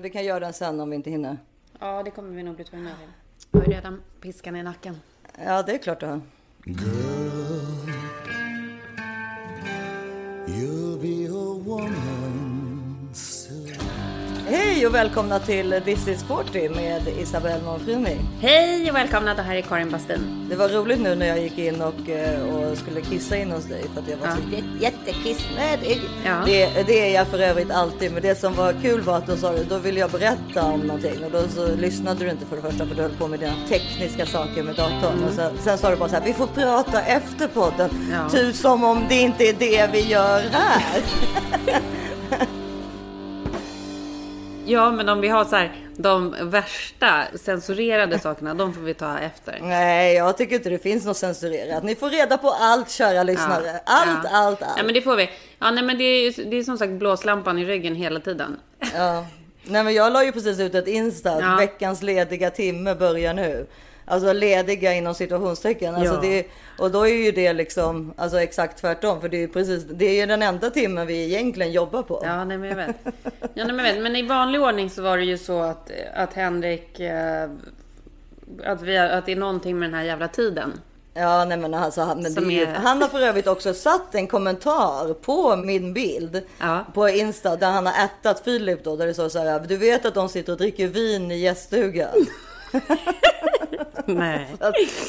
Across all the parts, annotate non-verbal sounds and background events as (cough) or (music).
Men vi kan göra den sen om vi inte hinner. Ja, det kommer vi nog bli tvungna till. Jag har ju redan piskan i nacken. Ja, det är klart du har. You'll be a woman. Hej och välkomna till This is 40 med Isabelle Monfrini. Hej och välkomna, det här är Karin Bastin. Det var roligt nu när jag gick in och, eh, och skulle kissa in hos dig för att jag var så jätte, jättekissnödig. Ja. Det, det är jag för övrigt alltid. Men det som var kul var att då, sa du, då ville jag berätta om någonting och då så lyssnade du inte för det första för du höll på med dina tekniska saker med datorn. Och sen, sen sa du bara så här, vi får prata efter podden. Ja. Typ som om det inte är det vi gör här. (laughs) Ja, men om vi har så här, de värsta censurerade sakerna, de får vi ta efter. Nej, jag tycker inte det finns något censurerat. Ni får reda på allt, kära lyssnare. Allt, ja. allt, allt. Ja, men det får vi. Ja, nej, men det är, det är som sagt blåslampan i ryggen hela tiden. Ja. Nej men jag la ju precis ut ett Insta. Ja. Veckans lediga timme börjar nu. Alltså lediga inom situationstecken. Alltså Ja. det, och då är ju det liksom alltså exakt tvärtom. För det är ju precis, det är ju den enda timmen vi egentligen jobbar på. Ja, nej, men jag vet. Ja, nej, men, vet. men i vanlig ordning så var det ju så att, att Henrik... Eh, att, vi, att det är någonting med den här jävla tiden. Ja, nej men alltså, han, är- han har för övrigt också satt en kommentar på min bild Ja. på Insta där han har ättat Filip då. Där det står så här, du vet att de sitter och dricker vin i gäststugan. (laughs) Nej.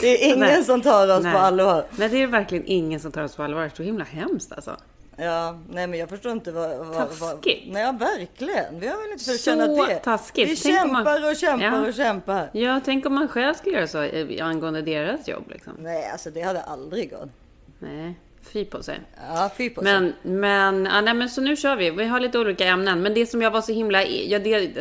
Det är ingen Nej. som tar oss Nej. på allvar. Nej, det är verkligen ingen som tar oss på allvar. Det är så himla hemskt alltså. Ja, nej men jag förstår inte vad... vad vad- Taskigt. nej, ja, verkligen. Vi har väl inte för att Så det. taskigt. Vi Tänk om man- kämpar och kämpar Ja. och kämpar. Ja, tänk om man själv skulle göra så angående deras jobb liksom. Nej, alltså det hade aldrig gått. Nej, fy på sig. Ja, fy på sig. Men, men, ja, nej, men så nu kör vi. Vi har lite olika ämnen. Men det som jag var så himla... Ja, det,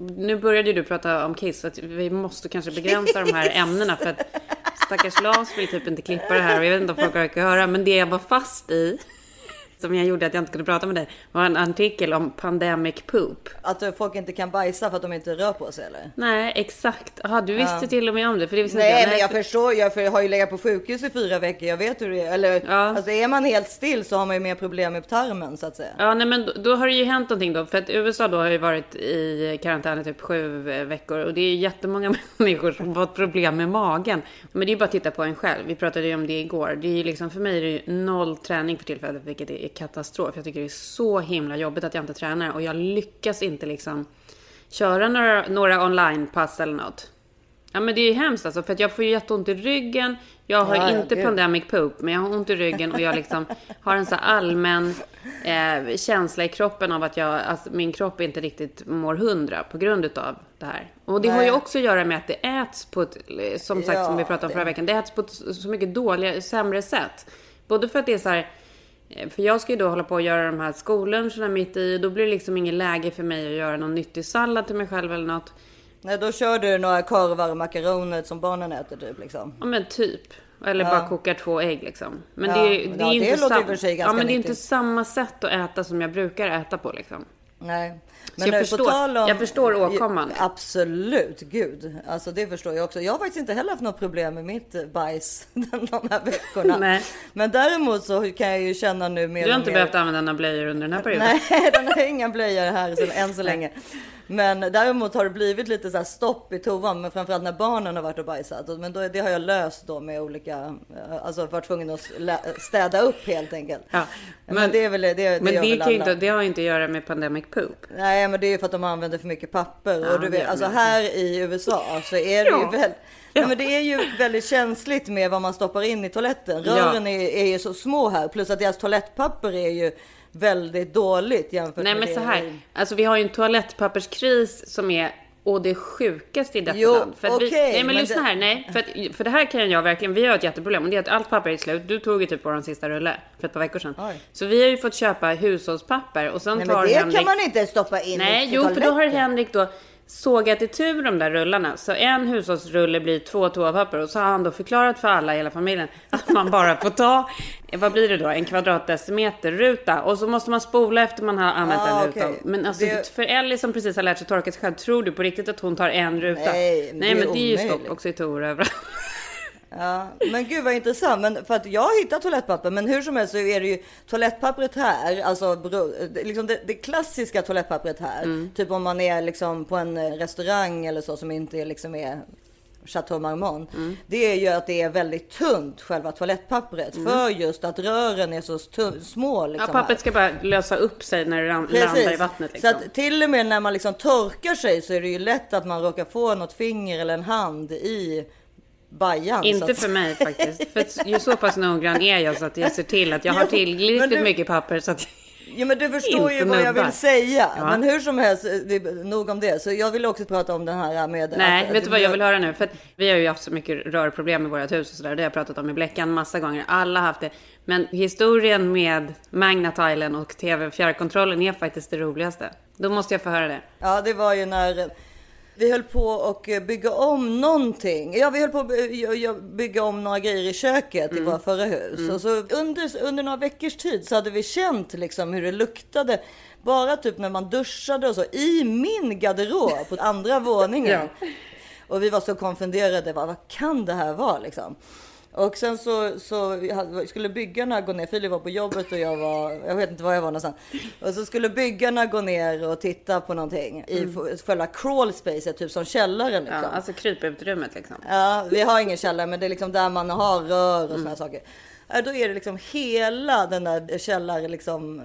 nu började du prata om Kiss, så att vi måste kanske begränsa de här ämnena. För att stackars Lars vill typ inte klippa det här. Och jag vet inte om folk orkar höra. Men det jag var fast i, som jag gjorde att jag inte kunde prata med dig, var en artikel om pandemic poop. Att folk inte kan bajsa för att de inte rör på sig eller? Nej, exakt. Jaha, du visste till och med om det. För det visste Nej, inte men jag för- förstår. Jag, jag har ju legat på sjukhus i fyra veckor. Jag vet hur det är. Eller, Ja. alltså är man helt still så har man ju mer problem med tarmen så att säga. Ja, nej, men då, då har det ju hänt någonting då. För att USA då har ju varit i karantän i typ sju veckor. Och det är ju jättemånga (laughs) människor som har fått problem med magen. Men det är ju bara att titta på en själv. Vi pratade ju om det igår. Det är ju liksom, för mig är det ju noll träning för tillfället, vilket är katastrof. Jag tycker det är så himla jobbigt att jag inte tränar. Och jag lyckas inte liksom köra några, några online-pass eller något. Ja men det är ju hemskt alltså för att jag får ju jätteont i ryggen. Jag har Ja, ja, inte gud. pandemic poop men jag har ont i ryggen och jag liksom (laughs) har en så allmän eh, känsla i kroppen av att, jag, att min kropp inte riktigt mår hundra på grund utav det här. Och det har ju Nej. också att göra med att det äts på ett, som sagt Ja, som vi pratade om förra veckan, det äts på ett så mycket dåliga, sämre sätt. Både för att det är så här för jag ska ju då hålla på att göra de här skolluncherna mitt i. Då blir det liksom ingen läge för mig att göra någon nyttig sallad till mig själv eller något. Nej, då kör du några korvar och makaroner som barnen äter typ liksom. Ja men typ. Eller bara kokar två ägg liksom. Men Ja, det, är- det ja, är ju det inte sam- och Ja men det är inte samma sätt att äta som jag brukar äta på liksom. Nej. Så jag nu, på förstår- tal om- jag förstår åkomman. Absolut, gud. Alltså det förstår jag också. Jag har faktiskt inte heller haft något problem med mitt bajs (laughs) de här veckorna. Nej. Men däremot så kan jag ju känna nu mer Du har inte mer... behövt använda några blöjor under den här perioden. Nej, (laughs) den har inga blöjor här så, än så länge. Men däremot har det blivit lite så stopp i toan, men framförallt när barnen har varit och bajsat. Men då, det har jag löst då med olika, eh, alltså varit tvungen att städa upp helt enkelt. Ja, men, men- det är väl det, det Men det, kan alla. inte, det har inte att göra med pandemic poop. Nej, men det är ju för att de använder för mycket papper. Ja, och du vet, alltså här i USA så är det Ja. ju väl... Ja. Ja. men det är ju väldigt känsligt med vad man stoppar in i toaletten. Rören är, är ju så små här. Plus att deras toalettpapper är ju väldigt dåligt jämfört Nej med men så här. Alltså vi har ju en toalettpapperskris som är och det sjukaste i detta Jo, land. För att vi, nej men, lyssna det- här. Nej, för, att, för det här kan jag verkligen. Vi har ett jätteproblem och det är att allt papper är slut. Du tog ju typ vår sista rulle för ett par veckor sedan. Oj. Så vi har ju fått köpa hushållspapper och sen Nej, tar men det Henrik... kan man inte stoppa in Nej, jo, för då har. Henrik då sågat itu de där rullarna. Så en hushållsrulle blir två toapapper. Och så har han då förklarat för alla i hela familjen (laughs) att man bara får ta, vad blir det då, en kvadratdecimeter ruta. Och så måste man spola efter man har använt Ah, den rutan. okej. Men alltså Det- för Ellie som precis har lärt sig torka sig själv, tror du på riktigt att hon tar en ruta? Nej, Nej det är men det är ju stopp oxytor överallt. Ja, men gud vad intressant. Men för att jag har hittat toalettpapper, men hur som helst så är det ju toalettpappret här, alltså liksom det, det klassiska toalettpappret här. Mm. Typ om man är liksom på en eh, restaurang eller så som inte är liksom är Chateau Marmont. Mm. Det är ju att det är väldigt tunt själva toalettpappret för just att rören är så små. Mm. Ja, Liksom här. pappret ska bara lösa upp sig när det landar i vattnet. Liksom. Så att till och med när man liksom torkar sig så är det ju lätt att man råkar få något finger eller en hand i bajan. Inte för mig faktiskt. För ju så pass noggrann är jag så att jag ser till att jag har tillräckligt du- mycket papper så att Ja men du förstår ju vad jag nubbar. vill säga. Ja. Men hur som helst, det nog om det. Så jag vill också prata om den här med... Nej, att- vet du vad jag vill höra nu? För vi har ju haft så mycket rörproblem i vårt hus och sådär. Det har jag pratat om i Bläckan massa gånger. Alla har haft det. Men historien med Magna-tilen och TV-fjärrkontrollen är faktiskt det roligaste. Då måste jag få höra det. Ja, det var ju när vi höll på och bygga om någonting. Ja, vi höll på att by- ja, bygga om några grejer i köket i våra förra hus. Och så under, under några veckors tid så hade vi känt liksom hur det luktade. Bara typ när man duschade och så i min garderob på andra våningen. (laughs) Och vi var så konfunderade. Vad, vad kan det här vara liksom? Och sen så, så skulle byggarna gå ner. Filip var på jobbet och jag var, jag vet inte var jag var någonstans. Och så skulle byggarna gå ner och titta på någonting i f- själva crawl space, typ som källaren liksom. Ja, alltså kryputrymmet liksom. Ja, vi har ingen källare, men det är liksom där man har rör och såna här saker. Då är det liksom hela den där källaren, liksom, eh,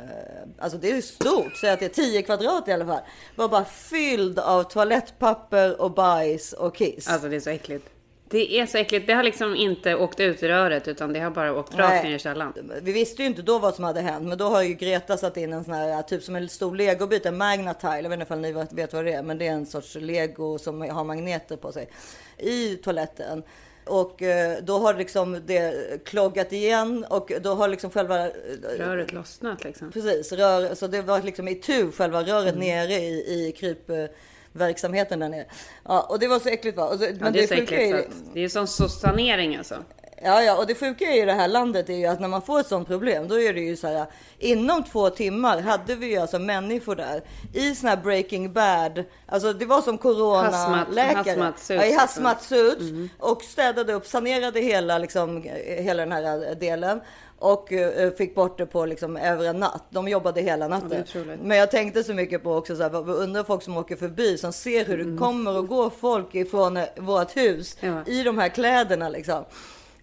alltså det är stort, så att det är 10 kvadrat i alla fall. Var bara fylld av toalettpapper och bajs och kiss. Alltså det är så äckligt. Det är så äckligt. Det har liksom inte åkt ut i röret utan det har bara åkt rakt ner i källaren. Vi visste ju inte då vad som hade hänt, men då har ju Greta satt in en sån här typ som en stor legobit, en magnatile. Jag vet inte om ni vet- vad det är, men det är en sorts lego som har magneter på sig i toaletten. Och eh, då har liksom det kloggat igen och då har liksom själva eh, Röret lossnat liksom. Precis, rör, så det var liksom i tu själva röret nere i, i krypverksamheten där nere. Ja, och det var så äckligt va? Så, Ja, det är så äckligt. är att det är som så sanering alltså. Ja, ja, och det sjuka i det här landet är ju att när man får ett sånt problem, då är det ju så här. Inom två timmar hade vi ju alltså människor där i såna här Breaking Bad. Alltså det var som coronaläkare. Hazmat- ja, i liksom. hazmat suits och städade upp, sanerade hela liksom hela den här delen. Och eh, fick bort det på liksom över en natt. De jobbade hela natten. otroligt. Men jag tänkte så mycket på också så här, undrar folk som åker förbi som ser hur det kommer och går folk ifrån eh, vårt hus Ja. i de här kläderna liksom.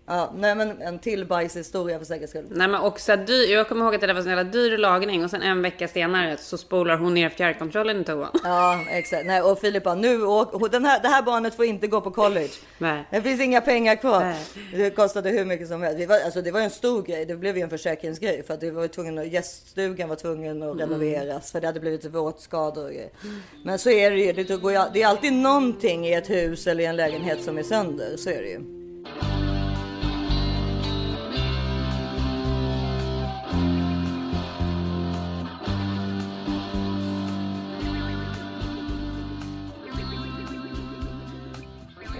Ja, nej men en till bajshistoria för säkerhets skull. Nej men också dyr. Jag kommer ihåg att det där var så jävla dyr lagning och sen en vecka senare så spolar hon ner fjärrkontrollen i toan. Ja, exakt. Nej, och Filippa, nu åk, den här, det här barnet får inte gå på college. Nej. Det finns inga pengar kvar. Nej. Det kostade hur mycket som helst. Vi var, alltså, det var en stor grej. Det blev ju en försäkringsgrej för att det var tvungen att, gäststugan var tvungen att renoveras för det hade blivit våtskador och grejer. Men så är det ju. Det, går det är alltid någonting i ett hus eller i en lägenhet som är sönder. Så är det ju.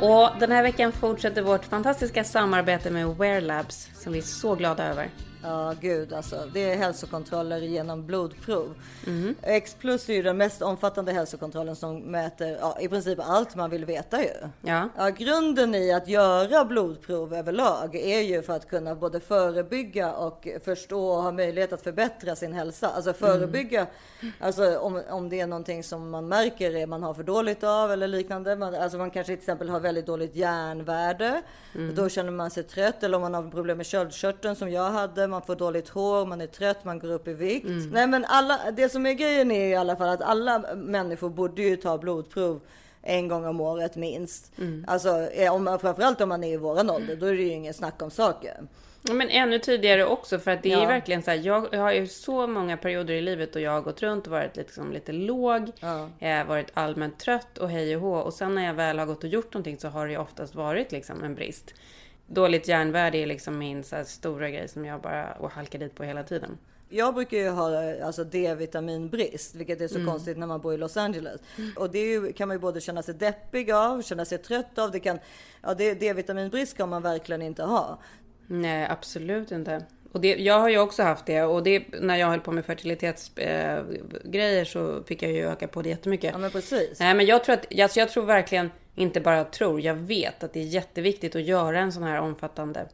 Och den här veckan fortsätter vårt fantastiska samarbete med Wear Labs som vi är så glada över. Ja, gud alltså. Det är hälsokontroller genom blodprov. Mhm. X plus är ju den mest omfattande hälsokontrollen som mäter ja, i princip allt man vill veta ju. Ja. Ja, grunden i att göra blodprov överlag är ju för att kunna både förebygga och förstå och ha möjlighet att förbättra sin hälsa. Alltså förebygga, alltså om, om det är någonting som man märker är man har för dåligt av eller liknande. Man, alltså man kanske till exempel har väldigt dåligt järnvärde. Då känner man sig trött eller om man har problem med köldkörteln som jag hade. Man får dåligt hår, man är trött, man går upp i vikt. Nej men alla, det som är grejen är i alla fall att alla människor borde ju ta blodprov en gång om året minst. Alltså eh, om, framförallt om man är i våran ålder, då är det ju ingen snack om saker. Men ännu tidigare också för att det är Ja. verkligen så här. Jag, jag har ju så många perioder i livet och jag har gått runt och varit liksom lite låg. Ja. Har varit allmänt trött och hej och hå. Och sen när jag väl har gått och gjort någonting så har det ju oftast varit liksom en brist. Dåligt järnvärde är liksom min så stora grej som jag bara och halkar dit på hela tiden. Jag brukar ju ha alltså, D-vitaminbrist, vilket är så Mm. konstigt när man bor i Los Angeles. Och det ju, kan man ju både känna sig deppig av, känna sig trött av. Det kan, ja, D-vitaminbrist kan man verkligen inte ha. Nej, absolut inte. Och det, jag har ju också haft det och det, när jag höll på med fertilitetsgrejer eh, grejer så fick jag ju öka på det jättemycket. Ja men precis. Nej men jag tror att, alltså jag tror verkligen, inte bara tror, jag vet att det är jätteviktigt att göra en sån här omfattande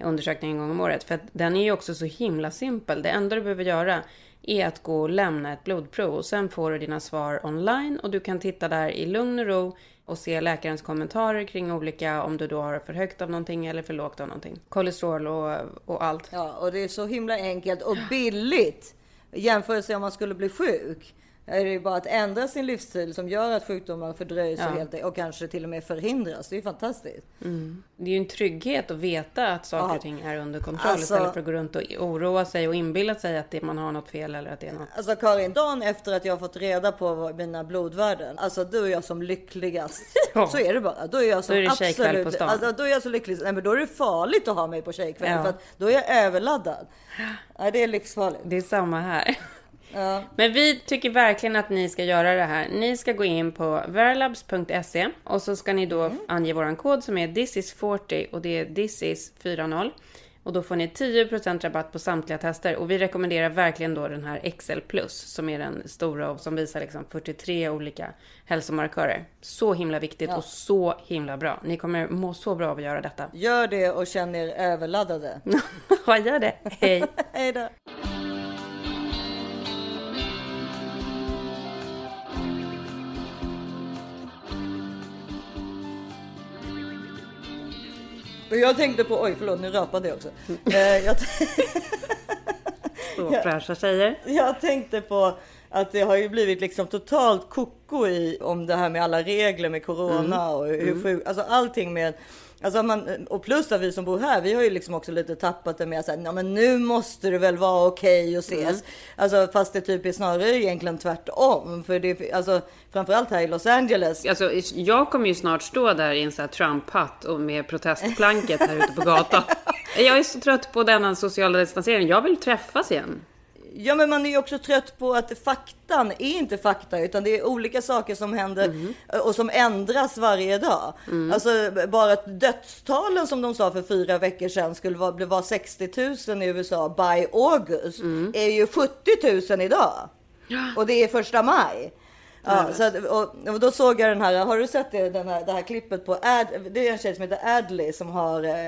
undersökning en gång om året. För att den är ju också så himla simpel. Det enda du behöver göra är att gå och lämna ett blodprov och sen får du dina svar online och du kan titta där i lugn och ro och se läkarens kommentarer kring olika, om du då har för högt av någonting eller för lågt av någonting. Kolesterol och, och allt. Ja, och det är så himla enkelt och billigt. Jämfört om man skulle bli sjuk. Är det ju bara att ändra sin livsstil som gör att sjukdomar fördröjs Ja. och, helt, och kanske till och med förhindras. Det är ju fantastiskt. Det är ju en trygghet att veta att saker Ja. och ting är under kontroll Alltså- istället för att gå runt och oroa sig och inbilla sig att man har något fel eller att det är något. Alltså Karin, dagen efter att jag har fått reda på mina blodvärden, alltså då är jag som lyckligast. (laughs) Ja. Så är det bara. Då är jag som Då är det absolut, på stan. Alltså, då är jag så lycklig. Nej, men då är det farligt att ha mig på tjejkväll Ja. för då är jag överladdad. Nej, det är livsfarligt. Det är samma här. Ja. Men vi tycker verkligen att ni ska göra det här. Ni ska gå in på veralabs.se och så ska ni då Mm. ange våran kod som är thisis40 och det är thisis40. Och då får ni 10% rabatt på samtliga tester och vi rekommenderar verkligen då den här XL Plus som är den stora och som visar liksom 43 olika hälsomarkörer. Så himla viktigt Ja. och så himla bra. Ni kommer må så bra av att göra detta. Gör det och känn er överladdade. (laughs) Ja, gör det. Hej! (laughs) Hej då! Och Jag tänkte på, oj förlåt nu rapade jag också. Jag, Så (laughs) fräscha tjejer. jag tänkte på att det har ju blivit liksom totalt koko i om det här med alla regler med corona och hur sjuk, alltså allting med Alltså man, och plus att vi som bor här, vi har ju liksom också lite tappat det med att men nu måste det väl vara okej att ses. Alltså fast det typ är snarare egentligen tvärtom. För det, alltså framförallt här i Los Angeles. Alltså, jag kommer ju snart stå där i en sån här Trump-hatt och med protestplanket här ute på gatan. (laughs) Jag är så trött på denna sociala distansering. Jag vill träffas igen. Ja, men man är ju också trött på att faktan är inte fakta, utan det är olika saker som händer och som ändras varje dag. Alltså bara att dödstalen som de sa för fyra veckor sedan skulle vara, vara 60 000 i USA by August är ju 70 000 idag. Och det är första maj. Ja, så att, och, och då såg jag den här, har du sett det, den här, det här klippet på Ad, det är en tjej som heter Adley som har eh,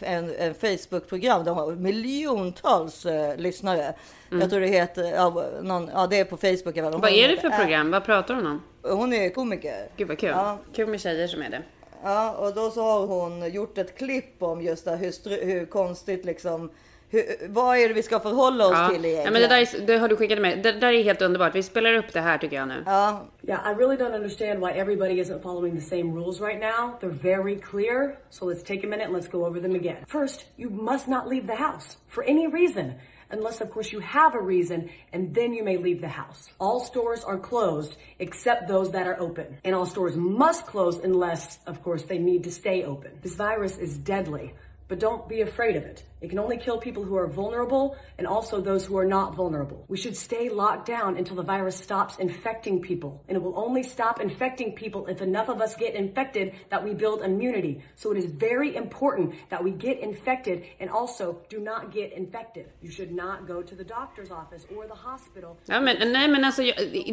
en, en Facebook-program. De har miljontals eh, lyssnare. Jag tror det heter, ja, någon, ja det är på Facebook. Mm. Vad är det för Ad- program? Vad pratar hon om? Hon är komiker. Gud vad kul. Ja. Kul med tjejer som är det. Ja, och då så har hon gjort ett klipp om just det, hur, hur konstigt liksom, hur, vad är det vi ska förhålla oss Ja. till ja, egentligen? men det, där är, det har du skickat med. Det där är helt underbart. Vi spelar upp det här tycker jag nu. Ja, Yeah, I really don't understand why everybody isn't following the same rules right now. They're very clear, so let's take a minute and let's go over them again. First, you must not leave the house for any reason. Unless, of course, you have a reason, and then you may leave the house. All stores are closed except those that are open. And all stores must close unless, of course, they need to stay open. This virus is deadly, but don't be afraid of it. It can only kill people who are vulnerable and also those who are not vulnerable. We should stay locked down until the virus stops infecting people. And it will only stop infecting people if enough of us get infected that we build immunity. So it is very important that we get infected and also do not get infected. You should not go to the doctor's office or the hospital. Ja, men, nej men alltså,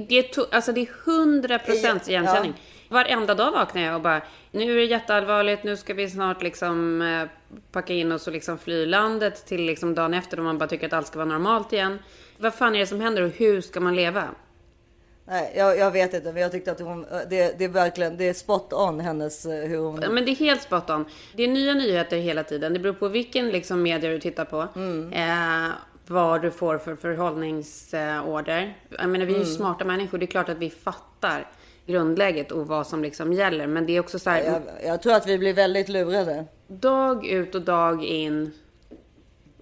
det, to, alltså det är 100 procents Ja. igenkänning. Varenda dag vaknar jag och bara, nu är det jätteallvarligt, nu ska vi snart liksom eh, packa in oss och liksom fly landet till liksom dagen efter då man bara tycker att allt ska vara normalt igen. Vad fan är det som händer och hur ska man leva? nej, jag, jag vet inte, men jag tyckte att hon, det, det är verkligen, det är spot on hennes, eh, hur hon... Men det är helt spot on. Det är nya nyheter hela tiden. Det beror på vilken liksom, media du tittar på. Eh, vad du får för förhållningsorder. Jag menar, vi är ju smarta människor. Det är klart att vi fattar grundläget och vad som liksom gäller. Men det är också så här, Jag, jag tror att vi blir väldigt lurade. dag ut och dag in.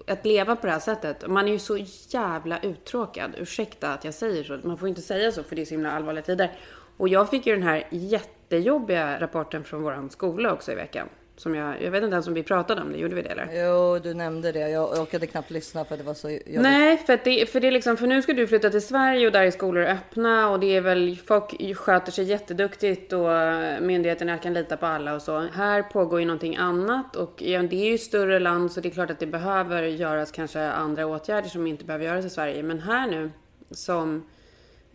Att leva på det här sättet. Man är ju så jävla uttråkad. Ursäkta att jag säger så. Man får inte säga så för det är så himla allvarliga tider. Och jag fick ju den här jättejobbiga rapporten från våran skola också i veckan. Som jag, jag vet inte ens om vi pratade om det, gjorde vi det eller? Jo, du nämnde det. Jag orkade knappt lyssna för det var så jobbigt. Nej, för, det, för det är liksom, för nu ska du flytta till Sverige och där är skolor öppna och det är väl, folk sköter sig jätteduktigt och myndigheterna kan lita på alla och så. Här pågår ju någonting annat och ja, det är ju större land så det är klart att det behöver göras kanske andra åtgärder som inte behöver göras i Sverige. Men här nu, som,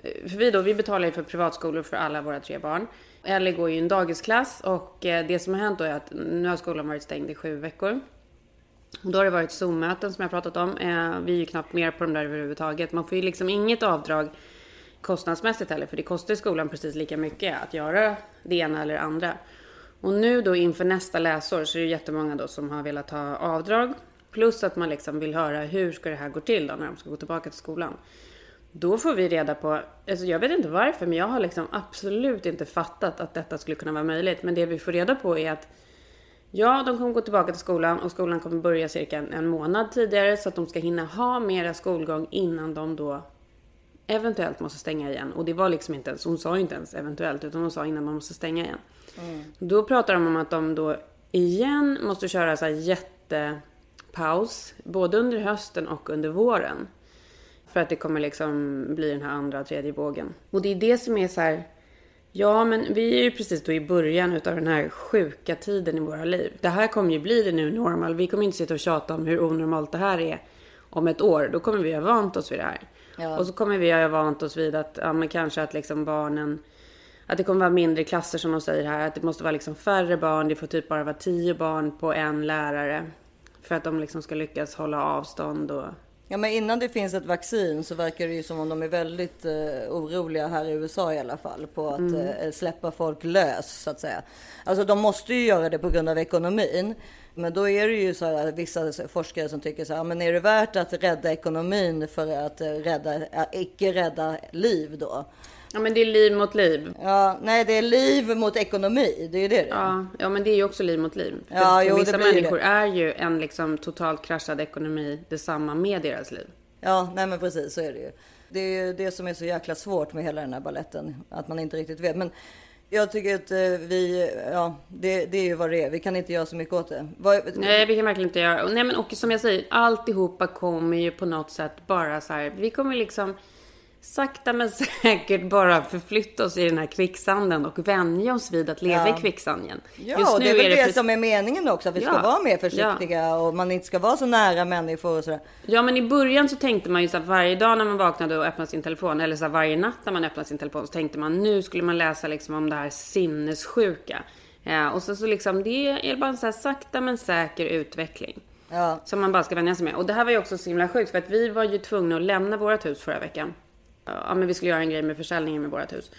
för vi då, vi betalar ju för privatskolor för alla våra tre barn. Ellie går ju i en dagisklass och eh, det som har hänt då är att nu har skolan varit stängd i sju veckor. Och då har det varit Zoom-möten som jag pratat om. Eh, vi är ju knappt mer på de där överhuvudtaget. Man får ju liksom inget avdrag kostnadsmässigt heller, för det kostar skolan precis lika mycket att göra det ena eller det andra. Och nu då inför nästa läsår så är det jättemånga då som har velat ha avdrag. Plus att man liksom vill höra hur ska det här gå till då när de ska gå tillbaka till skolan. Då får vi reda på, alltså jag vet inte varför, men jag har liksom absolut inte fattat att detta skulle kunna vara möjligt. Men det vi får reda på är att Ja, de kommer gå tillbaka till skolan och skolan kommer börja cirka en, en månad tidigare så att de ska hinna ha mera skolgång innan de då eventuellt måste stänga igen. Och det var liksom inte ens, hon sa inte ens eventuellt utan hon sa innan man måste stänga igen. Då pratar de om att de då igen måste köra så här jättepaus, både under hösten och under våren. För att det kommer liksom bli den här andra tredje vågen. Och det är det som är så här. Ja, men vi är ju precis då i början utav den här sjuka tiden i våra liv. Det här kommer ju bli det nu normal. Vi kommer inte sitta och tjata om hur onormalt det här är om ett år. Då kommer vi ha vant oss vid det här. Ja. Och så kommer vi ha vant oss vid att, ja men kanske att liksom barnen att det kommer vara mindre klasser som de säger här. Att det måste vara liksom färre barn. Det får typ bara vara tio barn på en lärare. För att de liksom ska lyckas hålla avstånd och Ja, men innan det finns ett vaccin så verkar det ju som om de är väldigt eh, oroliga här i USA i alla fall på att eh, släppa folk lös så att säga. Alltså de måste ju göra det på grund av ekonomin. Men då är det ju så här vissa forskare som tycker så här, men är det värt att rädda ekonomin för att eh, rädda, eh, icke rädda liv då? Ja men det är liv mot liv. Ja, nej, det är liv mot ekonomi. Det är ju det det. Ja, ja men det är ju också liv mot liv. För, Ja, för jo, vissa blir det. människor är ju en liksom totalt kraschad ekonomi detsamma med deras liv. Ja, nej men precis så är det ju. Det är ju det som är så jäkla svårt med hela den här balletten, att man inte riktigt vet. Men jag tycker att eh, vi, ja, det, det är ju vad det är. Vi kan inte göra så mycket åt det. Vad, Nej, vi kan verkligen inte göra. Nej, men och som jag säger, alltihopa kommer ju på något sätt bara så här. Vi kommer liksom sakta men (laughs) säkert bara förflytta oss i den här kvicksanden och vänja oss vid att leva Ja. i kvicksanden. Ja, och det är väl det, precis- som är meningen också, att vi ska Ja, vara mer försiktiga och man inte ska vara så nära människor och sådär. Ja, men i början så tänkte man ju så att varje dag när man vaknade och öppnade sin telefon, eller så varje natt när man öppnade sin telefon, så tänkte man nu skulle man läsa liksom om det här sinnessjuka. Ja, och så, så liksom, det är bara en så här sakta men säker utveckling. Ja. Som man bara ska vänja sig med. Och det här var ju också så himla sjukt för att vi var ju tvungna att lämna vårt hus förra veckan. Ja, men vi skulle göra en grej med försäljningen med vårt hus.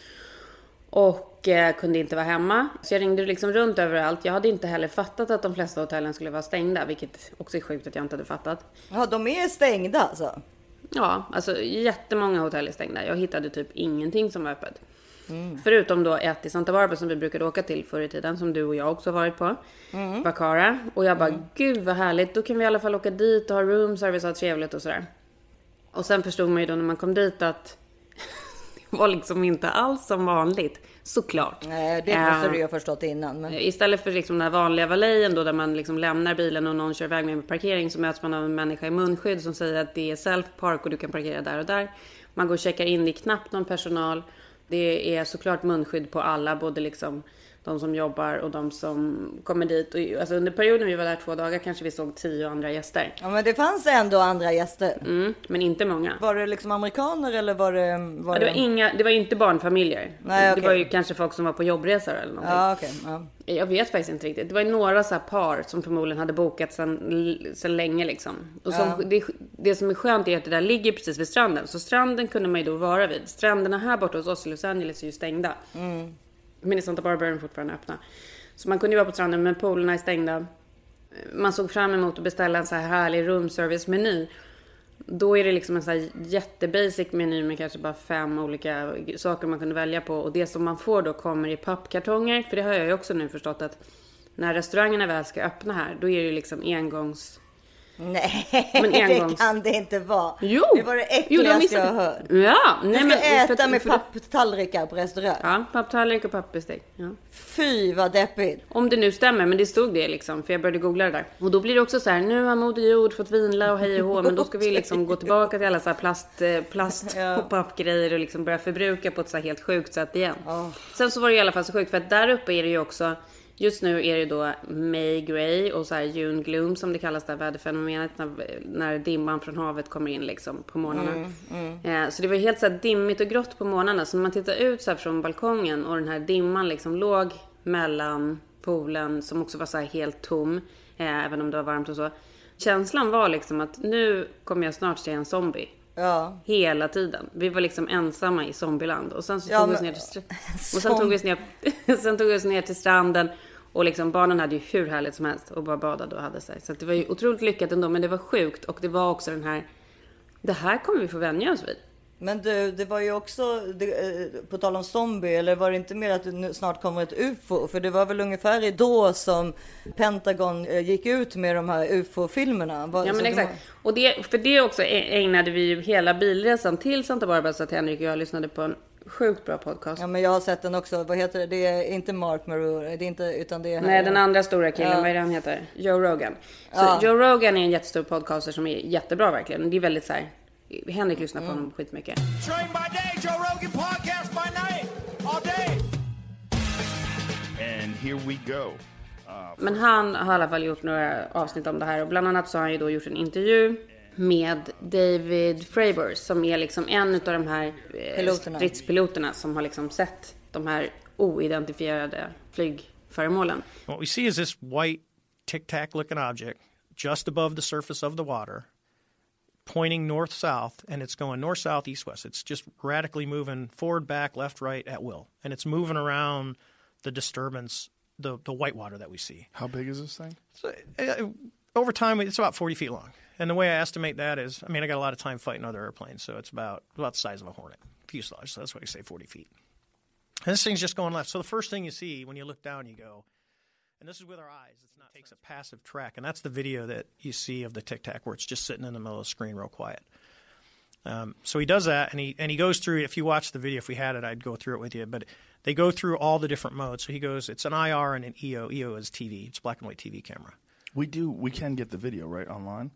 Och eh, kunde inte vara hemma. Så jag ringde liksom runt överallt. Jag hade inte heller fattat att de flesta hotellen skulle vara stängda. Vilket också är sjukt att jag inte hade fattat. ja, de är stängda alltså. Ja, alltså jättemånga hotell är stängda. Jag hittade typ ingenting som var öppet. Förutom då ett i Santa Barbara som vi brukade åka till förr i tiden. Som du och jag också varit på. Bacara. Och jag bara, gud vad härligt. Då kan vi i alla fall åka dit och ha room service och ha trevligt och sådär. Och sen förstod man ju då när man kom dit att (laughs) det var liksom inte alls som vanligt. Såklart. Nej, det måste Eh, du ju ha förstått innan. Men... Istället för liksom den här vanliga valejen då där man liksom lämnar bilen och någon kör iväg med en parkering så möts man av en människa i munskydd som säger att det är self-park och du kan parkera där och där. Man går och checkar in, det är knappt någon personal. Det är såklart munskydd på alla, både liksom de som jobbar och de som kommer dit. Och, alltså under perioden vi var där två dagar kanske vi såg tio andra gäster. Ja, men det fanns ändå andra gäster. Mm, men inte många. Var det liksom amerikaner eller var det... Var Ja, det var inga, det var inte barnfamiljer. Nej, Det okej. var ju kanske folk som var på jobbresor eller någonting. Ja, okej. ja. Jag vet faktiskt inte riktigt. Det var några så par som förmodligen hade bokat sen, sen länge liksom. Och som, det, det som är skönt är att det där ligger precis vid stranden. Så stranden kunde man ju då vara vid. Stränderna här borta hos oss i Los Angeles är ju stängda. Men Minnesota Santa Barbara är fortfarande öppna. Så man kunde ju vara på stranden men poolerna är stängda. Man såg fram emot att beställa en så här härlig roomservice-meny. Då är det liksom en så här jättebasic meny med kanske bara fem olika saker man kunde välja på. Och det som man får då kommer i pappkartonger. För det har jag ju också nu förstått att när restaurangerna väl ska öppna här, då är det ju liksom engångs Nej, Men (laughs) det engångs- kan det inte vara. Jo! Det var det Jo, de äckligaste missade- jag har hört. Ja, Du nej ska men... äta för- med papptallrikar på restaurang. Ja, papptallrik och pappbestick. Ja. Fy vad deppigt. Om det nu stämmer, men det stod det liksom, för jag började googla det där. Och då blir det också så här, nu har Moder Jord fått vila och hej och hå, men då ska vi (laughs) liksom gå tillbaka till alla så här plast, eh, plast Ja. och pappgrejer och liksom börja förbruka på ett så här helt sjukt sätt igen. Sen så var det i alla fall så sjukt, för att där uppe är det ju också Just nu är det då May Gray och så här June Gloom som det kallas där väderfenomenet när, när dimman från havet kommer in liksom på morgnarna. Eh, så det var helt så här dimmigt och grått på morgnarna. Så när man tittar ut så här från balkongen och den här dimman liksom låg mellan poolen som också var så här helt tom. Eh, även om det var varmt och så. Känslan var liksom att nu kommer jag snart se en zombie. Ja. Hela tiden. Vi var liksom ensamma i zombieland. Och sen så Ja, tog vi oss ner till, (laughs) och sen tog vi oss ner, (laughs) sen tog vi oss ner till stranden. Och liksom barnen hade ju hur härligt som helst och bara badade och hade sig. Så det var ju otroligt lyckat ändå. Men det var sjukt. Och det var också den här, det här kommer vi få vänja oss vid. Men du, det var ju också, det, eh, på tal om zombie, eller var det inte mer att det snart kommer ett UFO? För det var väl ungefär då som Pentagon eh, gick ut med de här UFO-filmerna. Ja men exakt. var- Och det, för det också ägnade vi ju hela bilresan till Santa Barbara så att Henrik och jag lyssnade på en sjukt bra podcast. Ja men jag har sett den också. Vad heter det? Det är inte Mark Maroon, det är inte, utan det är... Nej, den andra stora killen, Ja. vad är det han heter? Joe Rogan. Så Ja. Joe Rogan är en jättestor podcaster som är jättebra verkligen. Det är väldigt så här. Henrik lyssnar på honom skitmycket. Train by day, Joe Rogan podcast by night, all day. And here we go. Men han har i alla fall gjort några avsnitt om det här och bland annat så har han ju då gjort en intervju med David Fravers som är liksom en av de här eh, Piloterna. stridspiloterna som har liksom sett de här oidentifierade flygföremålen. What we see is this white tic tac looking object just above the surface of the water, pointing north south, and it's going north south, east west. It's just radically moving forward, back, left, right at will. And it's moving around the disturbance, the, the white water that we see. How big is this thing? So, uh, over time, it's about 40 feet long. And the way I estimate that is, I mean, I got a lot of time fighting other airplanes, so it's about about the size of a Hornet fuselage. So that's why I say 40 feet. And this thing's just going left. So the first thing you see when you look down, you go, and this is with our eyes. It's not it takes a passive track, and that's the video that you see of the Tic Tac, where it's just sitting in the middle of the screen, real quiet. Um, so he does that, and he and he goes through. If you watch the video, if we had it, I'd go through it with you. But they go through all the different modes. So he goes, it's an IR and an EO. EO is TV. It's black and white TV camera. We do. We can get the video right online.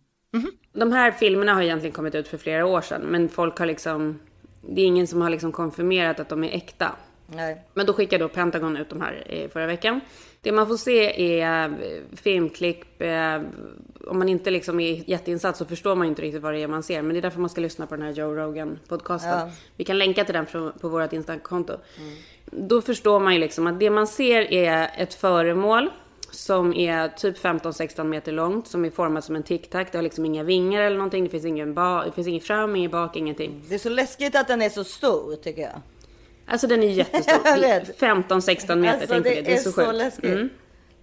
De här filmerna har egentligen kommit ut för flera år sedan, men folk har liksom... Det är ingen som har liksom konfirmerat att de är äkta. Nej. Men då skickade då Pentagon ut de här eh, förra veckan. Det man får se är eh, filmklipp. eh, Om man inte liksom är jätteinsatt så förstår man inte riktigt vad det är man ser. Men det är därför man ska lyssna på den här Joe Rogan podcasten. Ja. Vi kan länka till den på, vårt Instakonto. Då förstår man ju liksom att det man ser är ett föremål som är typ 15-16 meter långt, som är format som en tic-tac. Det har liksom inga vingar eller någonting. Det finns ingen, ba- det finns ingen fram, ingen bak, ingenting. Det är så läskigt att den är så stor tycker jag. Alltså den är jättestor. (laughs) Jag Det är vet. 15-16 meter, Alltså, tänk det, det. Det är så, sjukt. läskigt. Mm.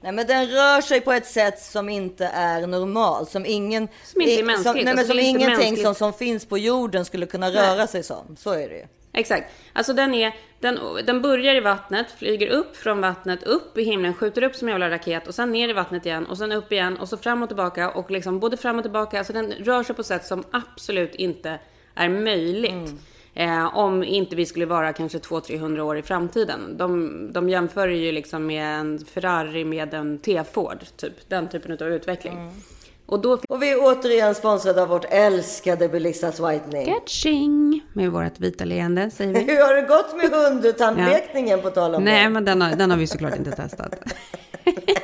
Nej men den rör sig på ett sätt som inte är normalt. Som ingen... Som inte är mänskligt. Som, nej, men Alltså, som ingenting som, som finns på jorden skulle kunna röra sig som. Så är det ju. Exakt. Alltså den är, den, den börjar i vattnet, flyger upp från vattnet, upp i himlen, skjuter upp som en jävla raket och sen ner i vattnet igen och sen upp igen och så fram och tillbaka och liksom både fram och tillbaka. Alltså den rör sig på ett sätt som absolut inte är möjligt. Eh, om inte vi skulle vara kanske 200-300 år i framtiden. De, de jämför ju liksom med en Ferrari med en T-Ford, typ. Den typen av utveckling. Och då Och vi är återigen sponsrade av vårt älskade Belissas Whitening. Catching med vårt vita leende, säger vi. (laughs) Hur har det gått med hundtandlekningen på tal om Nej, det? men den har, den har vi såklart inte testat. (laughs)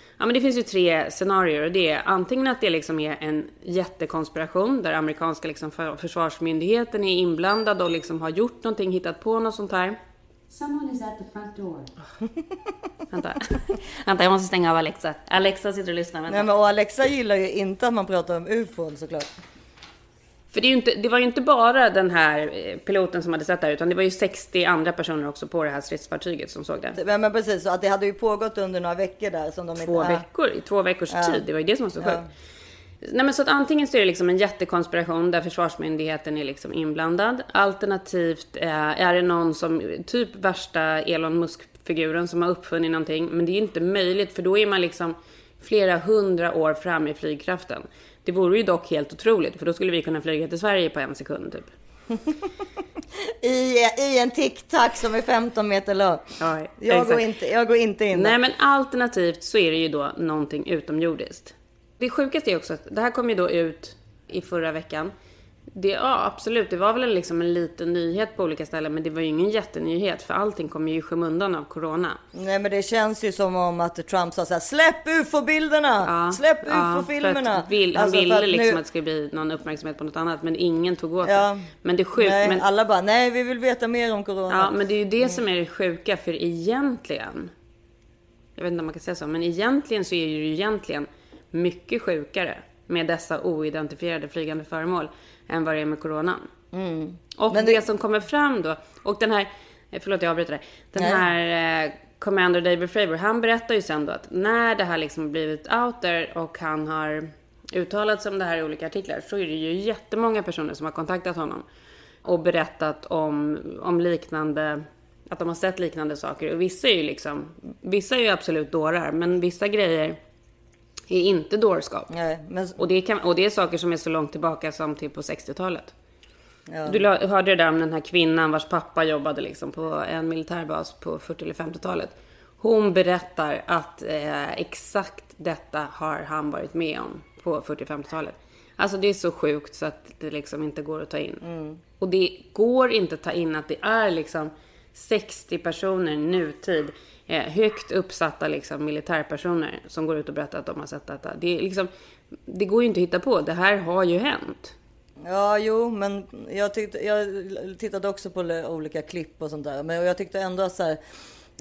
ja men det finns ju tre scenarier och det är antingen att det liksom är en jättekonspiration där amerikanska liksom för- försvarsmyndigheten är inblandad och liksom har gjort någonting, hittat på något sånt här. Someone is at the front door. Vänta, vänta jag måste stänga av Alexa. Alexa sitter och lyssnar, vänta. Nej, men och Alexa gillar ju inte att man pratar om ufon såklart. För det, inte, det var ju inte bara den här eh, piloten som hade sett det här utan det var ju 60 andra personer också på det här stridsfartyget som såg det. Men, men precis, så att det hade ju pågått under några veckor där som de två inte... veckor, i två veckors tid. Det var ju det som var så sjukt. Nej men så att antingen så är det liksom en jättekonspiration där försvarsmyndigheten är liksom inblandad. Alternativt eh, är det någon som, typ värsta Elon Musk-figuren som har uppfunnit någonting. Men det är ju inte möjligt för då är man liksom flera hundra år fram i flygkraften. Det vore ju dock helt otroligt för då skulle vi kunna flyga till Sverige på en sekund typ. (laughs) I, I en tic-tac som är 15 meter lång. Ja, Jag exakt. går, inte, jag går inte in Nej men alternativt så är det ju då någonting utomjordiskt. Det sjukaste är också att det här kom ju då ut i förra veckan. Det, ja absolut, det var väl liksom en liten nyhet på olika ställen men det var ju ingen jättenyhet för allting kom ju i skymundan av corona. Nej men det känns ju som om att Trump sa så här, släpp ufo-bilderna! Ja, släpp ja, ufo-filmerna! vill, han Alltså, ville att liksom nu- att det skulle bli någon uppmärksamhet på något annat men ingen tog åt Ja. det. Men det är sjukt. Nej, men, alla bara, nej vi vill veta mer om corona. Ja, men det är ju det som är det sjuka, för egentligen, jag vet inte om man kan säga så, men egentligen så är det ju egentligen mycket sjukare med dessa oidentifierade flygande föremål än vad det är med coronan. Och Men det... det- som kommer fram då, och den här, eh, förlåt jag avbryter dig, den Nej. här eh, Commander David Fravor, han berättar ju sen då att när det här liksom blivit out there och han har uttalat sig om det här i olika artiklar så är det ju jättemånga personer som har kontaktat honom och berättat om, om liknande, att de har sett liknande saker. Och vissa är ju liksom, vissa är ju absolut dårar, men vissa grejer är inte dårskap. Nej, men, Och det, kan, och det är saker som är så långt tillbaka som typ på 60-talet. ja. Du hörde det där om den här kvinnan vars pappa jobbade liksom på en militärbas på 40 eller 50-talet. Hon berättar att eh, exakt detta har han varit med om på 40 50-talet. Alltså det är så sjukt så att det liksom inte går att ta in. Och det går inte att ta in att det är liksom 60 personer nutid, eh, högt uppsatta liksom militärpersoner som går ut och berättar att de har sett detta. Det, är liksom, det går ju inte att hitta på. Det här har ju hänt. Ja, jo, men jag, tyckte, jag tittade också på olika klipp och sånt där. Men jag tyckte ändå att så här,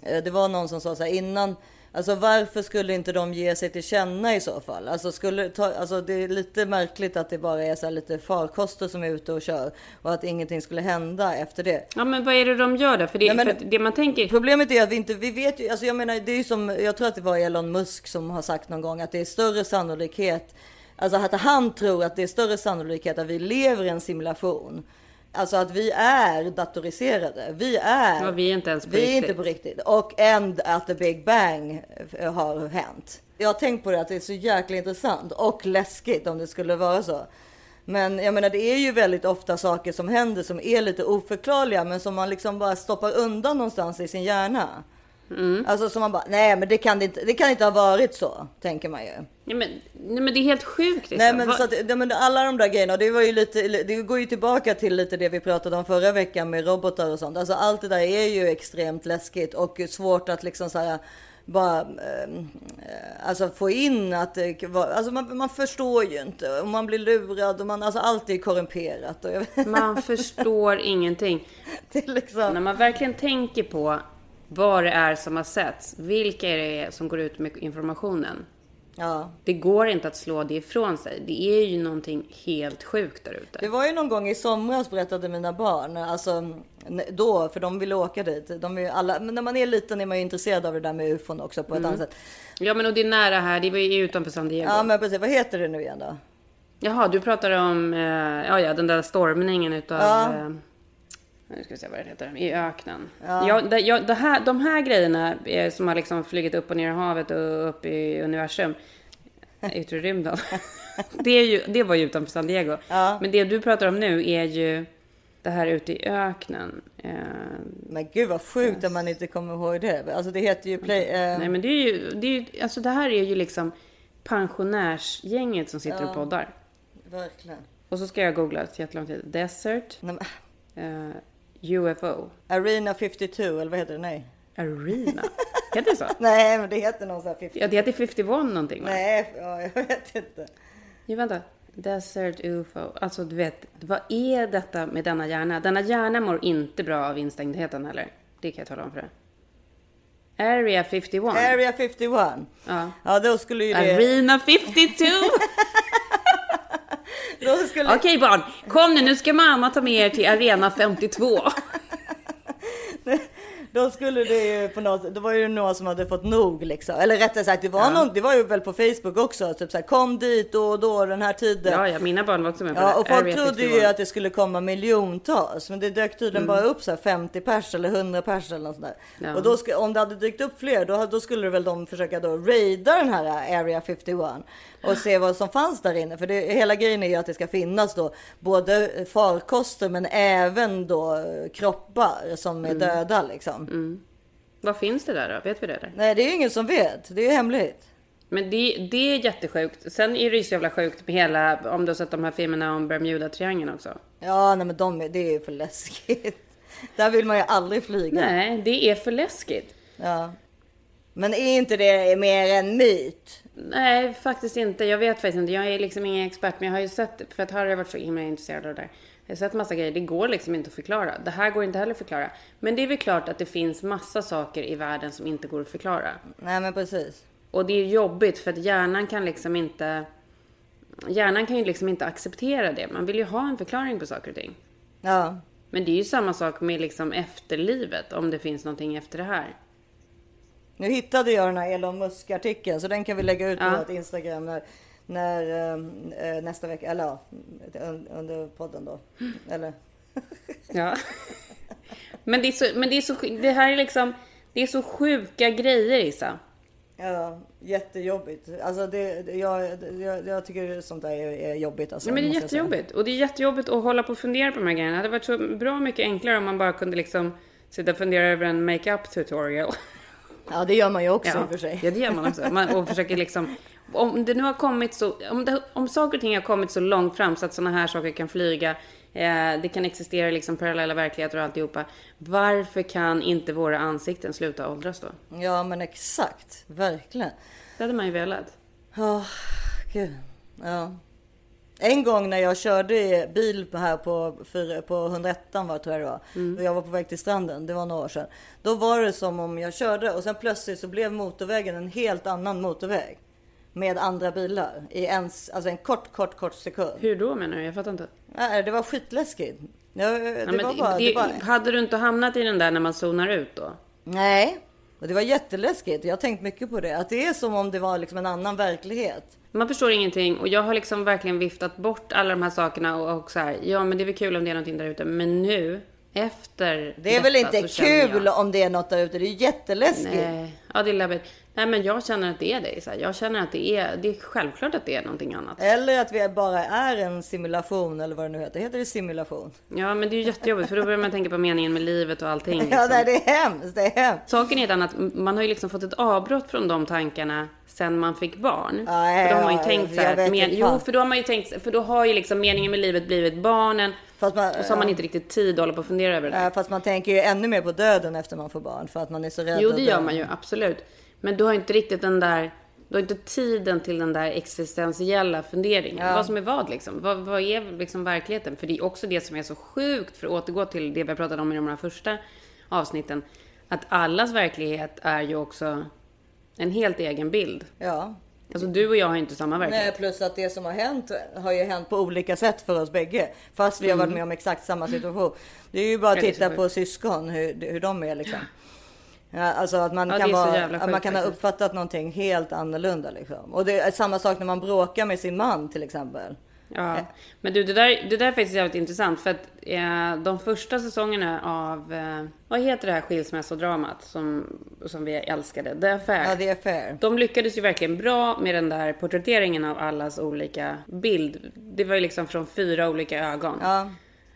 eh, det var någon som sa så här innan. Alltså varför skulle inte de ge sig till känna i så fall? Alltså, skulle ta, alltså det är lite märkligt att det bara är så lite farkoster som är ute och kör och att ingenting skulle hända efter det. Ja men vad är det de gör då? För det, Nej, men- för det man tänker... Problemet är att vi inte, vi vet ju, alltså jag menar det är ju som, jag tror att det var Elon Musk som har sagt någon gång att det är större sannolikhet, alltså att han tror att det är större sannolikhet att vi lever i en simulation Alltså att vi är datoriserade. Vi är. Ja, vi är inte ens på vi är riktigt. inte på riktigt. Och and att the big bang eh, har hänt. Jag har tänkt på det att det är så jäkla intressant och läskigt om det skulle vara så. Men jag menar, det är ju väldigt ofta saker som händer som är lite oförklarliga, men som man liksom bara stoppar undan någonstans i sin hjärna. Mm. Alltså som man bara, nej, men det kan inte, det kan inte ha varit så, tänker man ju. Ja, men, nej, men det är helt sjukt. Nej liksom. men, Vad- så att, ja, men alla de där grejerna, det var ju lite, det går ju tillbaka till lite det vi pratade om förra veckan med robotar och sånt. Alltså allt det där är ju extremt läskigt och svårt att liksom så här bara eh, alltså få in att alltså man, man förstår ju inte och man blir lurad och man, alltså allt är korrumperat och Man förstår ingenting. (laughs) liksom, När man verkligen tänker på vad det är som har setts, vilka är det som går ut med informationen? ja. Det går inte att slå det ifrån sig. Det är ju någonting helt sjukt där ute. Det var ju någon gång i somras berättade mina barn, alltså då, för de ville åka dit. De är alla, men när man är liten är man ju intresserad av det där med ufon också på ett annat sätt. Ja men och det är nära här, det var ju utanför San Diego. Ja men precis, vad heter det nu igen då? Jaha, du pratar om eh, ja, ja, den där stormningen utav... Ja. Eh, nu ska vi se vad det heter. I öknen. Ja. det, ja, det här, de här grejerna som har liksom flugit upp och ner i havet och upp i universum. I rymden. (laughs) det, är ju, det var ju utanför San Diego. Ja. Men det du pratar om nu är ju det här ute i öknen. Eh, Men gud vad sjukt att man inte kommer ihåg det. Alltså det heter ju Play... Eh, nej men det är ju, det är ju, alltså det här är ju liksom pensionärsgänget som sitter och poddar. Verkligen. Och så ska jag googla ett jättelång tid. Desert Nej, men, eh, UFO. Arena 52 eller vad heter det? Nej. Arena. (laughs) Heter det så? Nej men det heter någon sån här 50. Ja, det heter 51 någonting va? Nej, ja, jag vet inte. Jo, vänta. Desert UFO. Alltså du vet, vad är detta med denna hjärna? Denna hjärna mår inte bra av instängdheten heller. Det kan jag tala om för dig. Area 51. Area 51. Ja. Ja då skulle ju det... Arena 52! (laughs) Skulle... Okej barn, kom nu, nu ska mamma ta med er till Arena 52. (laughs) Då skulle det ju på något, det var ju några som hade fått nog liksom. Eller rättare sagt, det var, någon, det var ju väl på Facebook också. Typ så här, kom dit då och då den här tiden. Ja, ja, mina barn var också med på Ja, det. och folk trodde 51. ju att det skulle komma miljontals. Men det dök tydligen Mm. bara upp så här 50 pers eller 100 pers eller något sånt där. Ja. Och då om det hade dykt upp fler, då, då skulle väl de försöka då raida den här Area 51 och se vad som fanns där inne. För det, hela grejen är ju att det ska finnas då både farkoster men även då kroppar som Mm. är döda liksom. Vad finns det där då? Vet vi det? Där? Nej, det är ju ingen som vet. Det är ju hemligt. Men det, det är jättesjukt. Sen är det ju så jävla sjukt med hela, om du har sett de här filmerna om Bermuda-triangeln också. Ja, nej, men de, är- det är ju för läskigt. (laughs) Där vill man ju aldrig flyga. Nej, det är för läskigt. Ja. Men är inte det mer en myt? Nej, faktiskt inte. Jag vet faktiskt inte. Jag är liksom ingen expert, men jag har ju sett, för att här har varit så himla intresserad av det där. Jag har sett massa grejer. Det går liksom inte att förklara. Det här går inte heller att förklara. Men det är väl klart att det finns massa saker i världen som inte går att förklara. Nej, men precis. Och det är jobbigt för att hjärnan kan liksom inte... Hjärnan kan ju liksom inte acceptera det. Man vill ju ha en förklaring på saker och ting. Ja. Men det är ju samma sak med liksom efterlivet, om det finns någonting efter det här. Nu hittade jag den här Elon Musk-artikeln så den kan vi lägga ut på Ja. vårt Instagram när eh, eh, nästa vecka, eller ja, un- under podden då. Eller? (laughs) Ja. Men det är så, men det är så, det här är liksom, det är så sjuka grejer Issa. Ja, jättejobbigt. Alltså det, jag, jag, jag tycker sånt där är, är jobbigt. Alltså, Ja, men det är jättejobbigt. Och det är jättejobbigt att hålla på och fundera på de här grejerna. Det hade varit så bra mycket enklare om man bara kunde liksom sitta och fundera över en makeup tutorial. Ja, det gör man ju också i Ja, och för sig. ja det gör man också. Man, och försöker liksom, om det nu har kommit så, om, det, om saker och ting har kommit så långt fram så att sådana här saker kan flyga, eh, det kan existera liksom parallella verkligheter och alltihopa. Varför kan inte våra ansikten sluta åldras då? Ja, men exakt. Verkligen. Det hade man ju velat. Ja, gud. Ja. En gång när jag körde bil här på, på 101 var tror jag det var. Och jag var på väg till stranden, det var några år sedan. Då var det som om jag körde och sen plötsligt så blev motorvägen en helt annan motorväg. Med andra bilar i en, alltså en kort, kort, kort sekund. Hur då menar du? Jag fattar inte. Nej, det var skitläskigt. Ja, det Ja, var bara, det det, var, Hade du inte hamnat i den där när man zonar ut då? nej, Och det var jätteläskigt. Jag har tänkt mycket på det. Att det är som om det var liksom en annan verklighet. Man förstår ingenting och jag har liksom verkligen viftat bort alla de här sakerna och, och så här, ja men det är väl kul om det är någonting där ute, men nu efter Det är väl detta inte så känner kul jag- om det är något där ute. Det är jätteläskigt. Nej, ja det är läbbigt. Nej men jag känner att det är det. Så. Jag känner att det är, det är självklart att det är någonting annat. Eller att vi bara är en simulation eller vad det nu heter. Heter det simulation? Ja men det är ju jättejobbigt för då börjar man tänka på meningen med livet och allting. Liksom. Ja, nej, det är hemskt. Det är hemskt. Saken är den att man har ju liksom fått ett avbrott från de tankarna sen man fick barn. Nej, för då har man ju ja, tänkt så här, men, jo för då har man ju tänkt, för då har ju liksom meningen med livet blivit barnen. Fast man, Och så har man ja. inte riktigt tid att hålla på och fundera över det. Ja, fast man tänker ju ännu mer på döden efter man får barn. För att man är så rädd Jo, det gör man ju absolut. Men du har inte riktigt den där, du har inte tiden till den där existentiella funderingen. Ja. Vad som är vad liksom. Vad, vad är liksom verkligheten? För det är också det som är så sjukt, för att återgå till det vi pratade om i de här första avsnitten. Att allas verklighet är ju också en helt egen bild. Ja. Alltså du och jag har ju inte samma Nej, verklighet. plus att det som har hänt har ju hänt på olika sätt för oss bägge. Fast vi har varit med om exakt samma situation. Det är ju bara att Mm. Titta på syskon, hur, hur de är liksom. Ja, alltså att man Ja, kan, vara, att man kan ha uppfattat någonting helt annorlunda liksom. Och det är samma sak när man bråkar med sin man till exempel. Ja, men du det där, det där är faktiskt jävligt intressant för att eh, de första säsongerna av, eh, vad heter det här skilsmässodramat som, som vi älskade? The Affair. Ja, det är fair. De lyckades ju verkligen bra med den där porträtteringen av allas olika bild. Det var ju liksom från fyra olika ögon. Ja,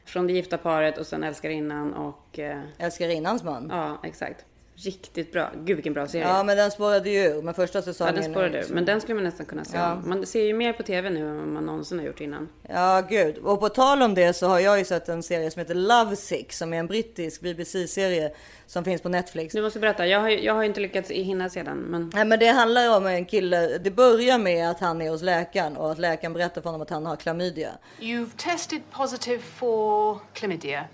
Från det gifta paret och sen älskarinnan och... Eh, älskarinnans man. ja, exakt. Riktigt bra. Gud vilken bra serie. Ja, men den spårade ju ur. Men första Ja, säsongen. den spårade ur. Men den skulle man nästan kunna se Ja. Man ser ju mer på tv nu än vad man någonsin har gjort innan. Ja, gud. Och på tal om det så har jag ju sett en serie som heter Love Sick som är en brittisk BBC-serie som finns på Netflix. Du måste berätta. Jag har, jag har inte lyckats hinna se den. Men... Nej, men det handlar om en kille. Det börjar med att han är hos läkaren och att läkaren berättar för honom att han har klamydia. You've tested positive for chlamydia.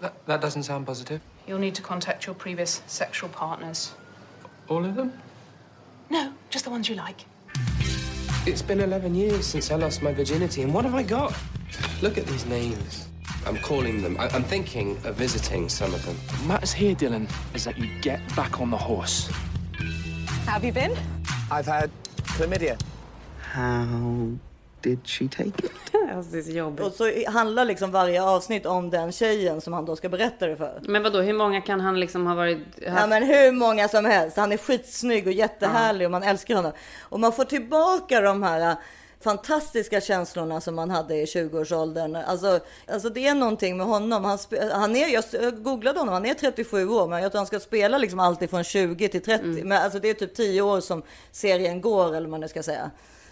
That, that doesn't sound positive. You'll need to contact your previous sexual partners. All of them? No, just the ones you like. It's been 11 years since I lost my virginity, and what have I got? Look at these names. I'm calling them. I- I'm thinking of visiting some of them. Matters here, Dylan, is that you get back on the horse. How have you been? I've had chlamydia. How did she take it? (laughs) Alltså, det är så jobbigt. Och så handlar liksom varje avsnitt om den tjejen som han då ska berätta det för. Men vadå, hur många kan han liksom ha varit... Ja Haft... men hur många som helst. Han är skitsnygg och jättehärlig och man älskar honom. Och man får tillbaka de här äh, fantastiska känslorna som man hade i 20-årsåldern. Alltså, alltså det är någonting med honom. Han, han är, jag googlade honom, han är 37 år men jag tror han ska spela liksom alltid från 20 till 30. Men alltså det är typ 10 år som serien går eller vad man nu ska säga.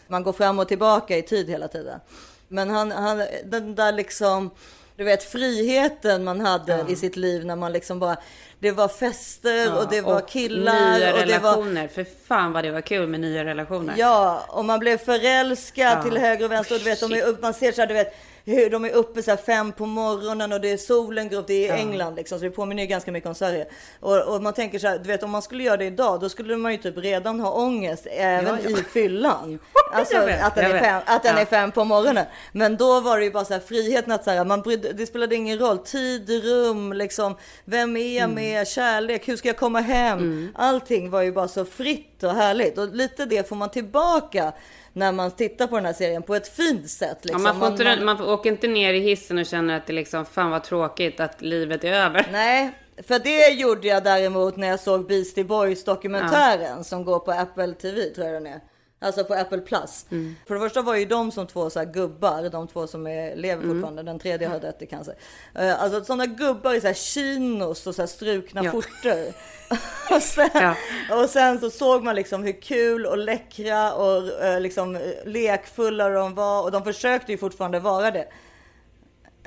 Man går fram och tillbaka i tid hela tiden. Men han, han den där liksom, du vet friheten man hade i sitt liv när man liksom bara, det var fester och det var och killar nya och det var relationer. För fan vad det var kul med nya relationer. Ja, och man blev förälskad Ja. till höger och vänster. Och du vet, upp, man ser så här, du vet, hur de är uppe så här fem på morgonen och det är solen går upp. Det är i England liksom, så det påminner ju ganska mycket om Sverige. Och, och man tänker så här, du vet om man skulle göra det idag, då skulle man ju typ redan ha ångest även Ja, ja. i fyllan. (laughs) Alltså att den, är fem, att den Ja. är fem på morgonen. Men då var det ju bara så här friheten att så här, man brydde, det spelade ingen roll. Tid, rum, liksom, vem är jag Mm. med, kärlek, hur ska jag komma hem? Allting var ju bara så fritt och härligt. Och lite det får man tillbaka när man tittar på den här serien på ett fint sätt. Ja, Liksom. man, får inte, den- man får- åker inte ner i hissen och känner att det liksom, fan vad tråkigt att livet är över. Nej, för det gjorde jag däremot när jag såg Beastie Boys dokumentären som går på Apple TV tror jag den är. Alltså på Apple Plus. För det första var ju de som två så gubbar, de två som är, lever fortfarande, den tredje har dött i cancer. Eh, Alltså sådana gubbar i så här chinos och så här strukna Ja. skjortor. (laughs) och, sen, Ja. och sen så såg man liksom hur kul och läckra och eh, liksom lekfulla de var och de försökte ju fortfarande vara det.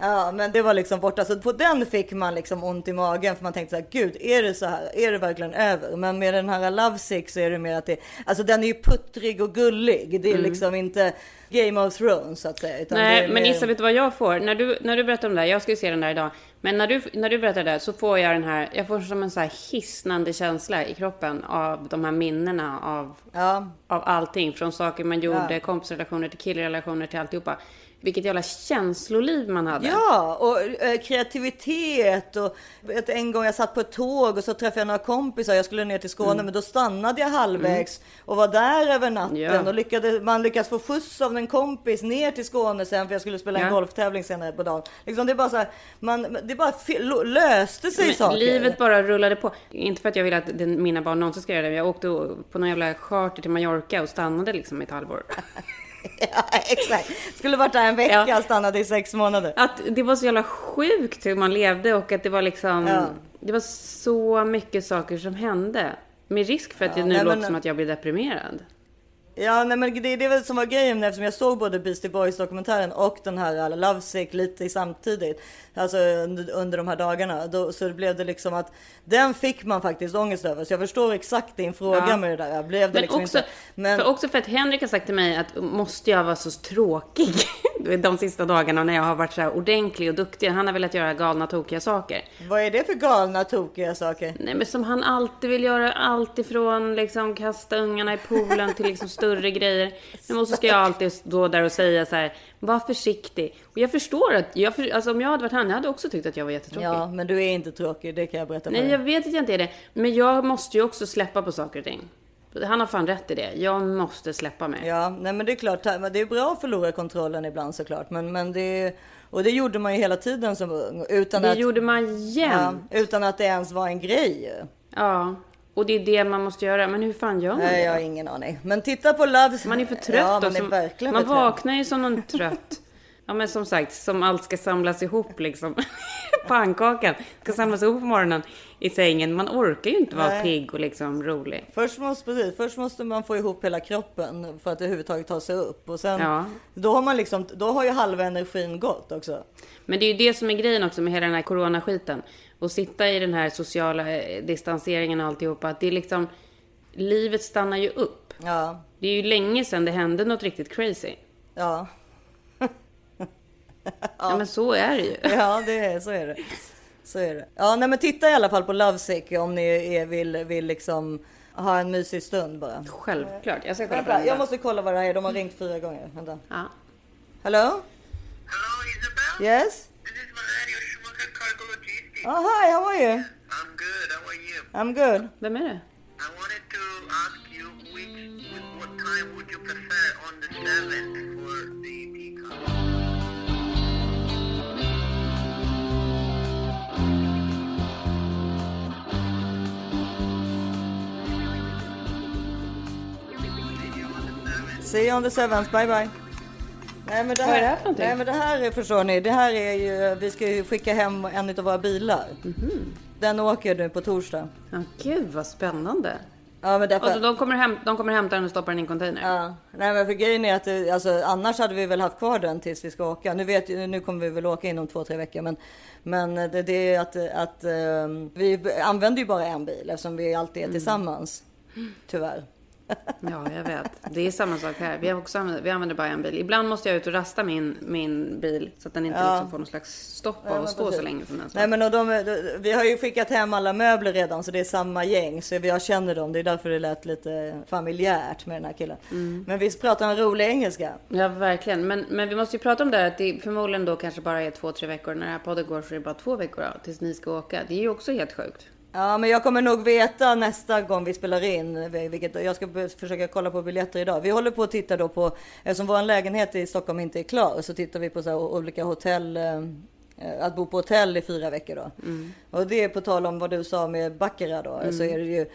Ja, men det var liksom borta. Så på den fick man liksom ont i magen för man tänkte så här, gud, är det så här? Är det verkligen över? Men med den här Love Sick så är det mer att det, alltså den är ju puttrig och gullig. Det är liksom inte Game of Thrones så att säga. Mm. Nej, är men mer- Issa, vet du vad jag får? När du, när du berättar om det här, jag ska ju se den där idag. Men när du, när du berättar det där så får jag den här, jag får som en så här hisnande känsla i kroppen av de här minnena av, Ja, av allting. Från saker man gjorde, Ja. kompisrelationer till killrelationer till alltihopa. Vilket jävla känsloliv man hade. Ja, och eh, kreativitet och vet, en gång jag satt på ett tåg och så träffade jag några kompisar. Jag skulle ner till Skåne, Mm. men då stannade jag halvvägs och var där över natten Ja. och lyckades, man lyckades få skjuts av en kompis ner till Skåne sen för jag skulle spela en Ja. golftävling senare på dagen. Liksom det är bara så här, man, det bara löste sig Men saker. livet bara rullade på. Inte för att jag vill att den, mina barn någonsin ska göra det. men Jag åkte på någon jävla charter till Mallorca och stannade liksom ett halvår. (laughs) (laughs) Ja, exakt. Skulle varit där en vecka, Ja. stannade i sex månader. Att det var så jävla sjukt hur man levde och att det var liksom... Ja. Det var så mycket saker som hände. Med risk för att Ja, det nu nej, låter men- som att jag blir deprimerad. Ja, nej, men det, det är väl som var grejen eftersom jag såg både Beastie Boys dokumentären och den här Love Sick lite samtidigt. Alltså under, under de här dagarna. Då, så det blev det liksom att den fick man faktiskt ångest över. Så jag förstår exakt din fråga Ja. med det där. Blev det Men liksom också, inte. Men för också för att Henrik har sagt till mig att måste jag vara så tråkig (laughs) de sista dagarna när jag har varit så här ordentlig och duktig. Han har velat göra galna tokiga saker. vad är det för galna tokiga saker? Nej men som han alltid vill göra, allt ifrån liksom kasta ungarna i poolen till liksom större grejer. Men så ska jag alltid stå där och säga så här, var försiktig. Och jag förstår att, jag, för- alltså om jag hade varit han, jag hade också tyckt att jag var jättetråkig. Ja, men du är inte tråkig. Det kan jag berätta för Nej dig. jag vet att jag inte är det. Men jag måste ju också släppa på saker och ting. Han har fan rätt i det. Jag måste släppa mig. Ja, nej men det är klart. Det är bra att förlora kontrollen ibland såklart. Men, men det, och det gjorde man ju hela tiden som ung. Utan det att, gjorde man jämt. ja, utan att det ens var en grej. Ja. Och det är det man måste göra. Men hur fan gör man Nej, det? jag har ingen aning. Men titta på Love. Man är för trött ja, man. Är verkligen man vaknar ju som någon trött. Ja men som sagt, som allt ska samlas ihop liksom. (laughs) Pannkakan ska samlas ihop på morgonen i sängen. Man orkar ju inte vara Nej. pigg och liksom rolig. Först måste, precis, först måste man få ihop hela kroppen för att överhuvudtaget ta sig upp. Och sen, Ja. då, har man liksom, då har ju halva energin gått också. Men det är ju det som är grejen också med hela den här coronaskiten. Och sitta i den här sociala eh, distanseringen och alltihopa. Att det är liksom, livet stannar ju upp. Ja, Det är ju länge sedan det hände något riktigt crazy. ja, Ja, men så är det ju. (laughs) ja det är, så är det. Så är det. Ja, nej, men titta i alla fall på Lovesick om ni är, vill, vill liksom ha en mysig stund bara. Självklart. Jag ska kolla på Vänta, den. jag måste kolla vad det här är. De har ringt fyra gånger. Vänta. Ja. Hello? Hello, Isabel? Yes? This is Valerio Schumacher Cargo Logistics. Oh, hi, how are you? I'm good. How are you? I'm good. Vem är det? I wanted to ask you which, with what time would you prefer on the 7th See you on the seventh. Bye bye. Nej, men det Vad är här, det här för någonting? Nej men det här är, förstår ni, det här är ju, vi ska ju skicka hem en av våra bilar. Mhm. Den åker nu på torsdag. Ja, gud vad spännande. Ja men därför... Alltså, de, kommer hem, de kommer hämta den och stoppa den i en container? Ja, nej men för grejen är att det, alltså, annars hade vi väl haft kvar den tills vi ska åka. Nu vet ju- nu kommer vi väl åka inom två, tre veckor, men men det, det är att, att ehm, vi använder ju bara en bil eftersom vi alltid är Mm. tillsammans. Tyvärr. Ja, jag vet. Det är samma sak här. Vi, har också, använder- vi använder bara en bil. Ibland måste jag ut och rasta min, min bil så att den inte Ja. liksom får någon slags stopp av att stå precis. så länge som den står. Nej men och de, de, vi har ju skickat hem alla möbler redan så det är samma gäng så jag känner dem. Det är därför det lät lite familjärt med den här killen. Mm. Men visst pratar han rolig engelska? Ja, verkligen. Men, men vi måste ju prata om det här att det förmodligen då kanske bara är två, tre veckor. När det här podden går så är det bara två veckor tills ni ska åka. Det är ju också helt sjukt. Ja, men jag kommer nog veta nästa gång vi spelar in, vilket jag ska försöka kolla på biljetter idag. Vi håller på att titta då på, eftersom vår lägenhet i Stockholm inte är klar, så tittar vi på så olika hotell, eh, att bo på hotell i fyra veckor då. Och det är på tal om vad du sa med Baccarat då, så är det ju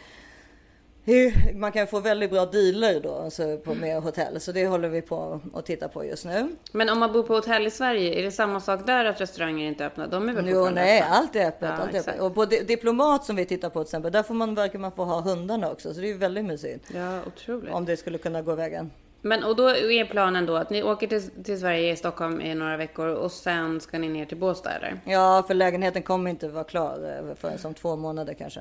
man kan få väldigt bra dealer då alltså på, med hotell, så det håller vi på att titta på just nu. Men om man bor på hotell i Sverige, är det samma sak där att restauranger inte är öppna? De är väl Jo, nej, öppna? allt är öppet. Ja, allt är öppet. Och på Di- Diplomat som vi tittar på till exempel, där får man verkar man få ha hundarna också, så det är väldigt mysigt. Ja, otroligt. Om det skulle kunna gå vägen. Men och då är planen då att ni åker till, till Sverige, i Stockholm i några veckor och sen ska ni ner till Båstad eller? Ja, för lägenheten kommer inte vara klar eh, förrän som två månader kanske.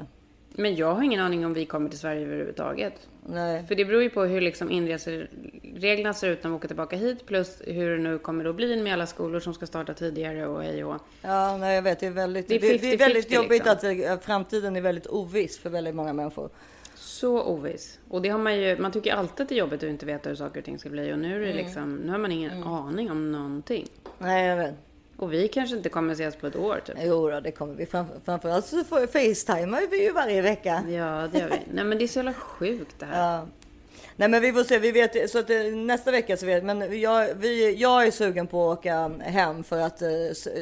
Men jag har ingen aning om vi kommer till Sverige överhuvudtaget. Nej. För det beror ju på hur liksom inresereglerna ser ut när vi åker tillbaka hit. Plus hur det nu kommer att bli med alla skolor som ska starta tidigare och hej och Ja, nej, jag vet. Det är väldigt, Det är är, det är väldigt 50-50 jobbigt liksom. att eh, framtiden är väldigt oviss för väldigt många människor. Så oviss. Och det har man ju, man tycker alltid att det är jobbigt att inte veta hur saker och ting ska bli. Och nu är det Mm. liksom, nu har man ingen aning om någonting. Nej, jag vet. Och vi kanske inte kommer ses på ett år typ. Jo då, det kommer vi. Framför, framförallt så får- facetimar vi ju varje vecka. Ja, det gör vi. Nej men det är så jävla sjukt det här. Ja. Nej men vi får se, vi vet så att eh, nästa vecka så vet men jag, vi, jag är sugen på att åka hem för att eh,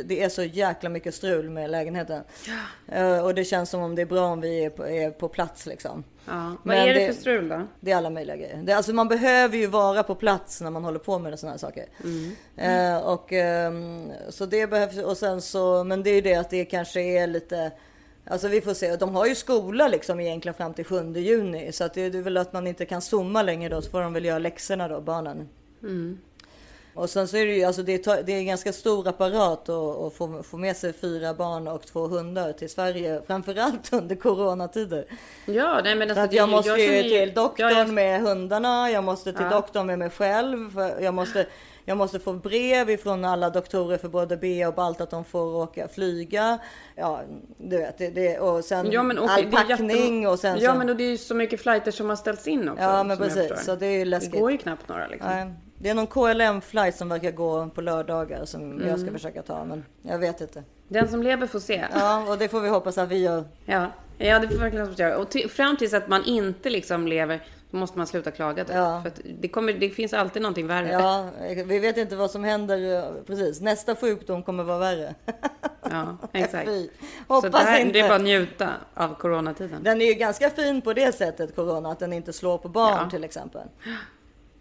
det är så jäkla mycket strul med lägenheten. Eh, Och det känns som om det är bra om vi är på, är på plats liksom. Ja. Vad Men är det, det- för strul då? Det är alla möjliga grejer. Det, alltså man behöver ju vara på plats när man håller på med sådana här saker. Eh, och ehm, så det behövs och sen så, men det är ju det att det kanske är lite Alltså vi får se. De har ju skola liksom egentligen fram till 7 juni så att det är väl att man inte kan zooma längre då så får de väl göra läxorna då barnen. Och sen så är det ju alltså det är, det är en ganska stor apparat att, få, få med sig fyra barn och två hundar till Sverige. Framförallt under coronatider. Ja, nej men alltså, att jag ju- måste ju känner till doktorn Ja, jag- med hundarna, jag måste till Ja. doktorn med mig själv. Jag, måste, jag måste få brev ifrån alla doktorer för både B och Balt att de får åka flyga. Ja, du vet. Det, det, och sen Ja, men okej, all packning och sen Ja men och det är ju så mycket flighter som har ställts in också. Ja, men jag precis. Så det är ju läskigt. Det går ju knappt några liksom. Nej, det är någon KLM flight som verkar gå på lördagar som jag Mm. ska försöka ta, men jag vet inte. Den som lever får se. Ja, och det får vi hoppas att vi gör. Ja, ja det får vi verkligen hoppas göra. Och till, fram tills att man inte liksom lever, då måste man sluta klaga. Typ. Ja. För det, kommer, det finns alltid någonting värre. Ja, vi vet inte vad som händer. Precis, nästa sjukdom kommer vara värre. Ja, exakt. Fy. Så Hoppas det, här, inte. det är bara att njuta av coronatiden. Den är ju ganska fin på det sättet, corona, att den inte slår på barn Ja. till exempel.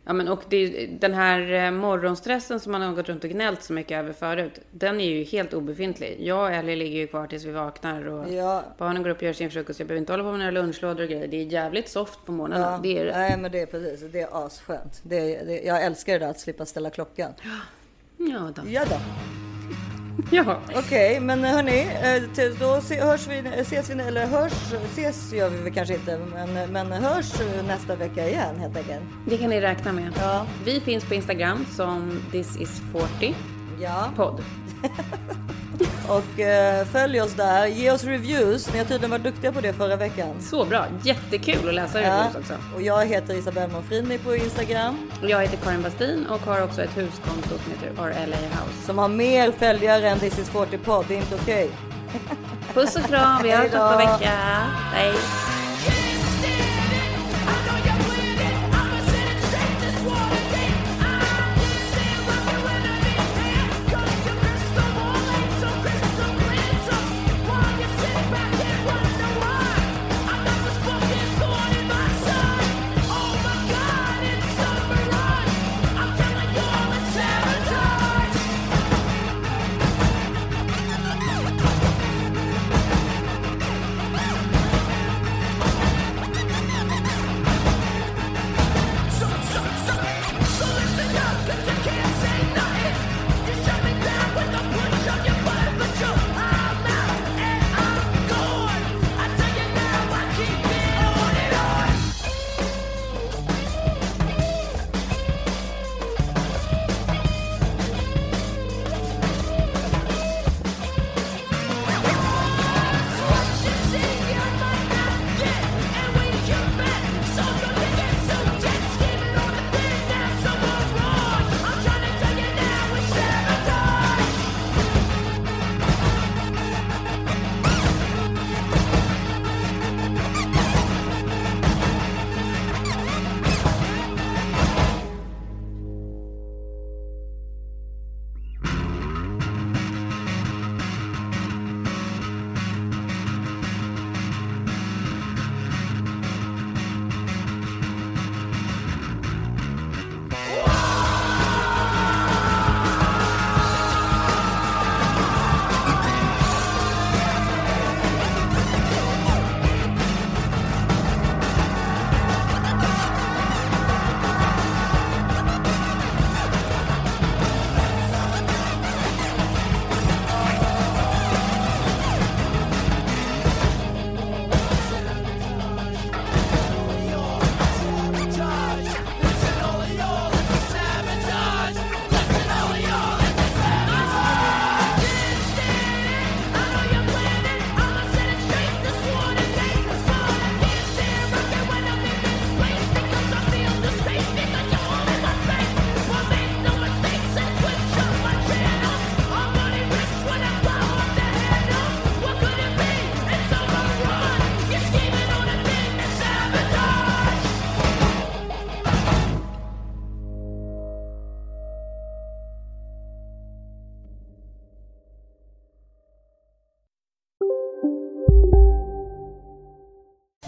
Ja, men och det, den här eh, morgonstressen som man har gått runt och gnällt så mycket över förut, den är ju helt obefintlig. Jag och Ellie ligger ju kvar tills vi vaknar och Ja. barnen går upp och gör sin frukost. Jag behöver inte hålla på med några lunchlådor och grejer. Det är jävligt soft på morgnarna. Ja, Det är det. Nej, men det är precis. Det är asskönt. Det är, det, jag älskar det där att slippa ställa klockan. Ja då. Ja då. (laughs) Ja. Okej, men hörni, eh, då hörs vi, ses vi, eller hörs, ses gör vi kanske inte, men, men hörs nästa vecka igen helt enkelt. Det kan ni räkna med. Ja. Vi finns på Instagram som this is 40 Ja, podd. (laughs) och eh, följ oss där. Ge oss reviews. Ni har tydligen varit duktiga på det förra veckan. Så bra. Jättekul att läsa reviews också. Och jag heter Isabelle Monfrini på Instagram. Och Jag heter Karin Bastin och har också ett huskonto som heter RLA House. Som har mer följare än This is 40 podd. Det är inte okej. Puss och kram. Vi hörs nästa vecka. Hej.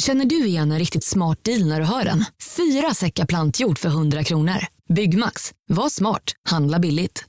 Känner du igen en riktigt smart deal när du hör den? Fyra säckar plantjord för 100 kronor. Byggmax. Var smart. Handla billigt.